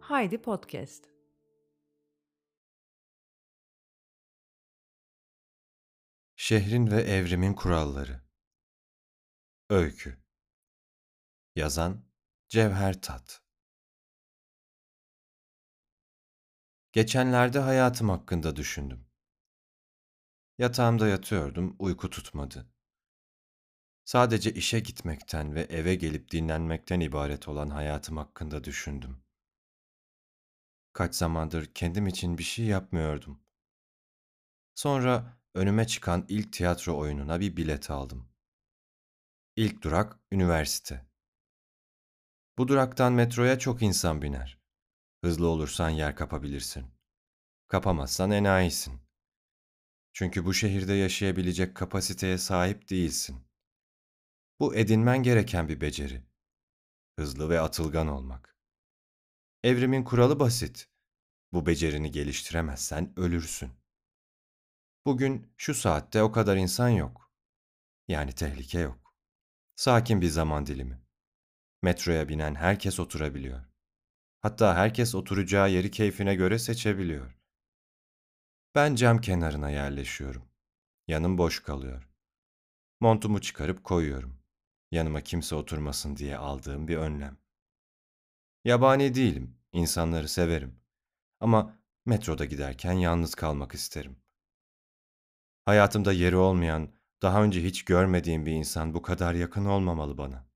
Haydi Podcast. Şehrin ve Evrimin Kuralları Öykü Yazan Cevher Tat Geçenlerde hayatım hakkında düşündüm. Yatağımda yatıyordum, uyku tutmadı. Sadece işe gitmekten ve eve gelip dinlenmekten ibaret olan hayatım hakkında düşündüm. Kaç zamandır kendim için bir şey yapmıyordum. Sonra önüme çıkan ilk tiyatro oyununa bir bilet aldım. İlk durak üniversite. Bu duraktan metroya çok insan biner. Hızlı olursan yer kapabilirsin. Kapamazsan enayisin. Çünkü bu şehirde yaşayabilecek kapasiteye sahip değilsin. Bu edinmen gereken bir beceri. Hızlı ve atılgan olmak. Evrimin kuralı basit. Bu becerini geliştiremezsen ölürsün. Bugün şu saatte o kadar insan yok. Yani tehlike yok. Sakin bir zaman dilimi. Metroya binen herkes oturabiliyor. Hatta herkes oturacağı yeri keyfine göre seçebiliyor. Ben cam kenarına yerleşiyorum. Yanım boş kalıyor. Montumu çıkarıp koyuyorum. Yanıma kimse oturmasın diye aldığım bir önlem. Yabani değilim, insanları severim. Ama metroda giderken yalnız kalmak isterim. Hayatımda yeri olmayan, daha önce hiç görmediğim bir insan bu kadar yakın olmamalı bana.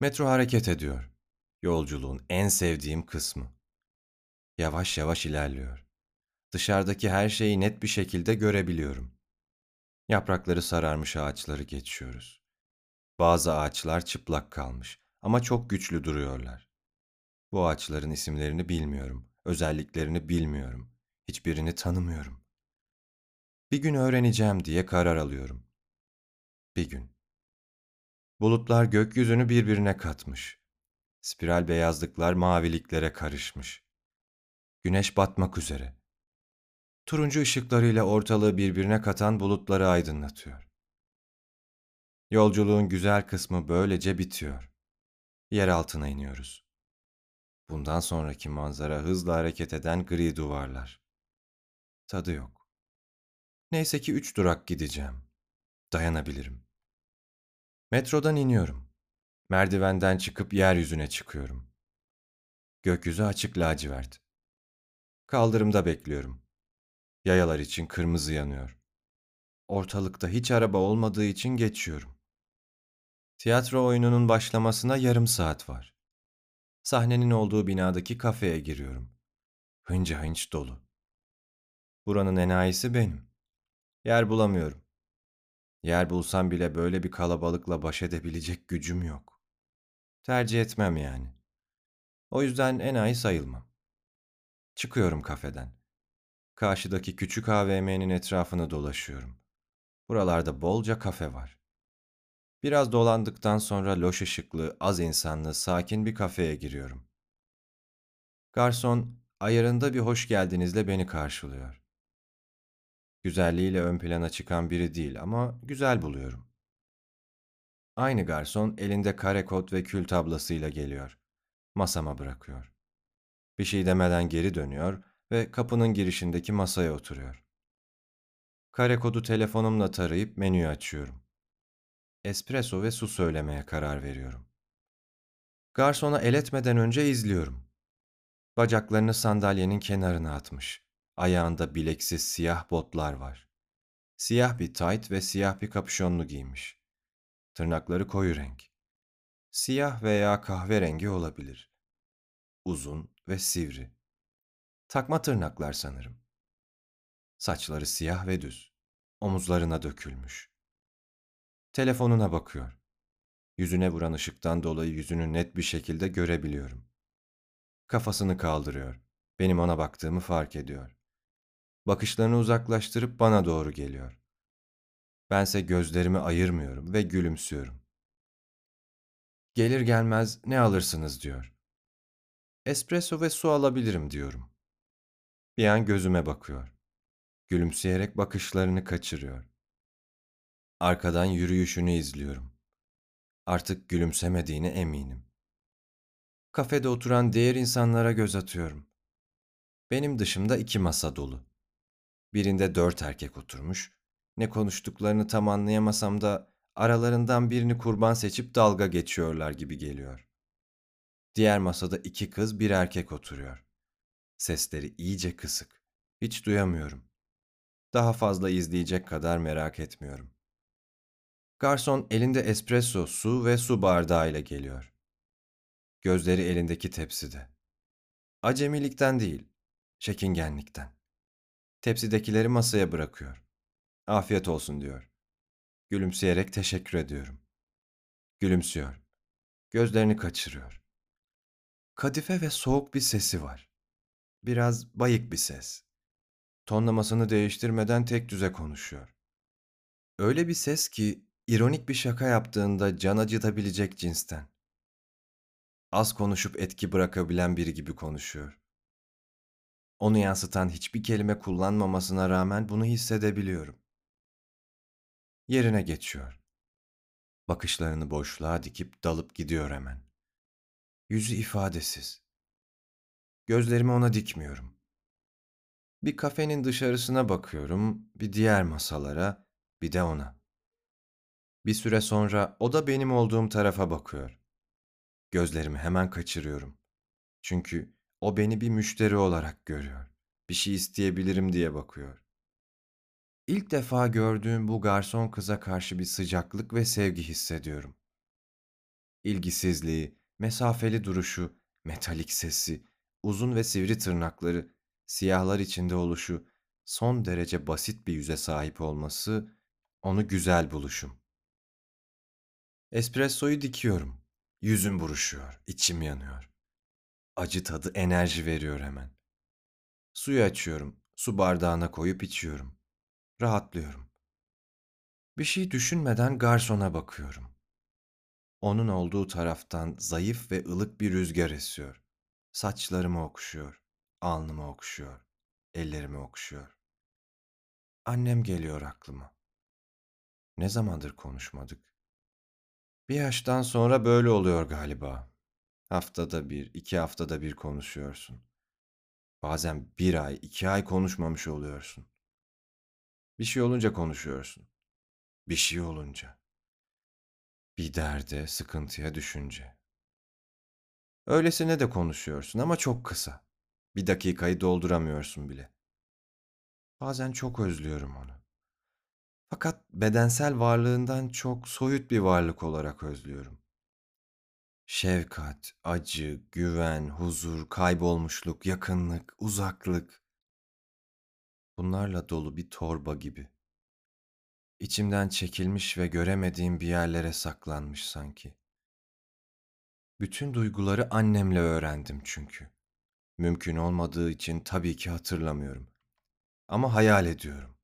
Metro hareket ediyor. Yolculuğun en sevdiğim kısmı. Yavaş yavaş ilerliyor. Dışarıdaki her şeyi net bir şekilde görebiliyorum. Yaprakları sararmış ağaçları geçiyoruz. Bazı ağaçlar çıplak kalmış ama çok güçlü duruyorlar. Bu ağaçların isimlerini bilmiyorum, özelliklerini bilmiyorum. Hiçbirini tanımıyorum. Bir gün öğreneceğim diye karar alıyorum. Bir gün. Bulutlar gökyüzünü birbirine katmış. Spiral beyazlıklar maviliklere karışmış. Güneş batmak üzere. Turuncu ışıklarıyla ortalığı birbirine katan bulutları aydınlatıyor. Yolculuğun güzel kısmı böylece bitiyor. Yer altına iniyoruz. Bundan sonraki manzara hızla hareket eden gri duvarlar. Tadı yok. Neyse ki üç durak gideceğim. Dayanabilirim. Metrodan iniyorum. Merdivenden çıkıp yeryüzüne çıkıyorum. Gökyüzü açık lacivert. Kaldırımda bekliyorum. Yayalar için kırmızı yanıyor. Ortalıkta hiç araba olmadığı için geçiyorum. Tiyatro oyununun başlamasına yarım saat var. Sahnenin olduğu binadaki kafeye giriyorum. Hınca hınç dolu. Buranın enayisi benim. Yer bulamıyorum. Yer bulsam bile böyle bir kalabalıkla baş edebilecek gücüm yok. Tercih etmem yani. O yüzden enayi sayılmam. Çıkıyorum kafeden. Karşıdaki küçük AVM'nin etrafını dolaşıyorum. Buralarda bolca kafe var. Biraz dolandıktan sonra loş ışıklı, az insanlı, sakin bir kafeye giriyorum. Garson ayarında bir hoş geldinizle beni karşılıyor. Güzelliğiyle ön plana çıkan biri değil ama güzel buluyorum. Aynı garson elinde kare kod ve kül tablasıyla geliyor. Masama bırakıyor. Bir şey demeden geri dönüyor ve kapının girişindeki masaya oturuyor. Kare kodu telefonumla tarayıp menüyü açıyorum. Espresso ve su söylemeye karar veriyorum. Garsona el etmeden önce izliyorum. Bacaklarını sandalyenin kenarına atmış. Ayağında bileksiz siyah botlar var. Siyah bir tayt ve siyah bir kapüşonlu giymiş. Tırnakları koyu renk. Siyah veya kahverengi olabilir. Uzun ve sivri. Takma tırnaklar sanırım. Saçları siyah ve düz. Omuzlarına dökülmüş. Telefonuna bakıyor. Yüzüne vuran ışıktan dolayı yüzünü net bir şekilde görebiliyorum. Kafasını kaldırıyor. Benim ona baktığımı fark ediyor. Bakışlarını uzaklaştırıp bana doğru geliyor. Bense gözlerimi ayırmıyorum ve gülümsüyorum. Gelir gelmez ne alırsınız diyor. Espresso ve su alabilirim diyorum. Bir an gözüme bakıyor. Gülümseyerek bakışlarını kaçırıyor. Arkadan yürüyüşünü izliyorum. Artık gülümsemediğine eminim. Kafede oturan diğer insanlara göz atıyorum. Benim dışımda iki masa dolu. Birinde dört erkek oturmuş. Ne konuştuklarını tam anlayamasam da aralarından birini kurban seçip dalga geçiyorlar gibi geliyor. Diğer masada iki kız bir erkek oturuyor. Sesleri iyice kısık. Hiç duyamıyorum. Daha fazla izleyecek kadar merak etmiyorum. Garson elinde espresso, su ve su bardağıyla geliyor. Gözleri elindeki tepside. Acemilikten değil, çekingenlikten. Tepsidekileri masaya bırakıyor. Afiyet olsun diyor. Gülümseyerek teşekkür ediyorum. Gülümsüyor. Gözlerini kaçırıyor. Kadife ve soğuk bir sesi var. Biraz bayık bir ses. Tonlamasını değiştirmeden tek düze konuşuyor. Öyle bir ses ki ironik bir şaka yaptığında can acıtabilecek cinsten. Az konuşup etki bırakabilen biri gibi konuşuyor. Onu yansıtan hiçbir kelime kullanmamasına rağmen bunu hissedebiliyorum. Yerine geçiyor. Bakışlarını boşluğa dikip dalıp gidiyor hemen. Yüzü ifadesiz. Gözlerimi ona dikmiyorum. Bir kafenin dışarısına bakıyorum, bir diğer masalara, bir de ona. Bir süre sonra o da benim olduğum tarafa bakıyor. Gözlerimi hemen kaçırıyorum. Çünkü o beni bir müşteri olarak görüyor. Bir şey isteyebilirim diye bakıyor. İlk defa gördüğüm bu garson kıza karşı bir sıcaklık ve sevgi hissediyorum. İlgisizliği, mesafeli duruşu, metalik sesi, uzun ve sivri tırnakları, siyahlar içinde oluşu, son derece basit bir yüze sahip olması, onu güzel buluşum. Espressoyu dikiyorum. Yüzüm buruşuyor, içim yanıyor. Acı tadı enerji veriyor hemen. Suyu açıyorum, su bardağına koyup içiyorum. Rahatlıyorum. Bir şey düşünmeden garsona bakıyorum. Onun olduğu taraftan zayıf ve ılık bir rüzgar esiyor. Saçlarımı okşuyor, alnımı okşuyor, ellerimi okşuyor. Annem geliyor aklıma. Ne zamandır konuşmadık. Bir yaştan sonra böyle oluyor galiba. Haftada bir, iki haftada bir konuşuyorsun. Bazen bir ay, iki ay konuşmamış oluyorsun. Bir şey olunca konuşuyorsun. Bir şey olunca. Bir derde, sıkıntıya düşünce. Öylesine de konuşuyorsun ama çok kısa. Bir dakikayı dolduramıyorsun bile. Bazen çok özlüyorum onu. Fakat bedensel varlığından çok soyut bir varlık olarak özlüyorum. Şefkat, acı, güven, huzur, kaybolmuşluk, yakınlık, uzaklık. Bunlarla dolu bir torba gibi. İçimden çekilmiş ve göremediğim bir yerlere saklanmış sanki. Bütün duyguları annemle öğrendim çünkü. Mümkün olmadığı için tabii ki hatırlamıyorum. Ama hayal ediyorum.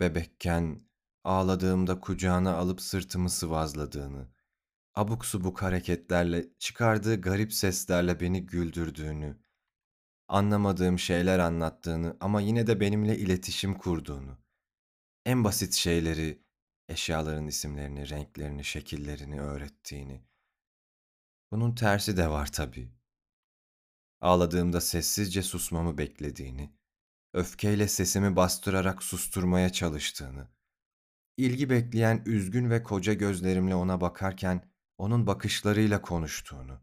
Bebekken ağladığımda kucağına alıp sırtımı sıvazladığını, abuk subuk hareketlerle, çıkardığı garip seslerle beni güldürdüğünü, anlamadığım şeyler anlattığını ama yine de benimle iletişim kurduğunu, en basit şeyleri, eşyaların isimlerini, renklerini, şekillerini öğrettiğini. Bunun tersi de var tabii. Ağladığımda sessizce susmamı beklediğini, öfkeyle sesimi bastırarak susturmaya çalıştığını, ilgi bekleyen üzgün ve koca gözlerimle ona bakarken onun bakışlarıyla konuştuğunu,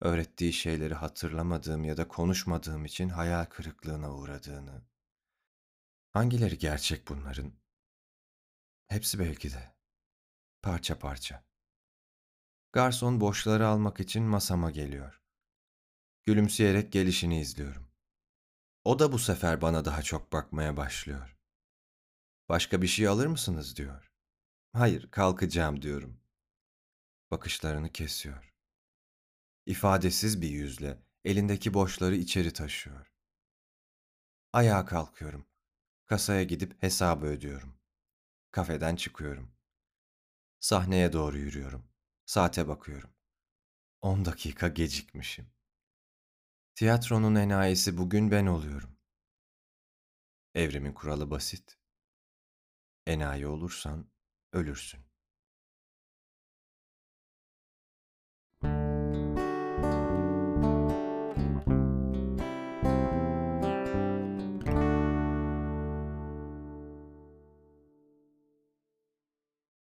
öğrettiği şeyleri hatırlamadığım ya da konuşmadığım için hayal kırıklığına uğradığını. Hangileri gerçek bunların? Hepsi belki de. Parça parça. Garson boşları almak için masama geliyor. Gülümseyerek gelişini izliyorum. O da bu sefer bana daha çok bakmaya başlıyor. Başka bir şey alır mısınız diyor. Hayır, kalkacağım diyorum. Bakışlarını kesiyor. İfadesiz bir yüzle elindeki boşları içeri taşıyor. Ayağa kalkıyorum. Kasaya gidip hesabı ödüyorum. Kafeden çıkıyorum. Sahneye doğru yürüyorum. Saate bakıyorum. On dakika gecikmişim. Tiyatronun enayisi bugün ben oluyorum. Evrimin kuralı basit. Enayi olursan ölürsün.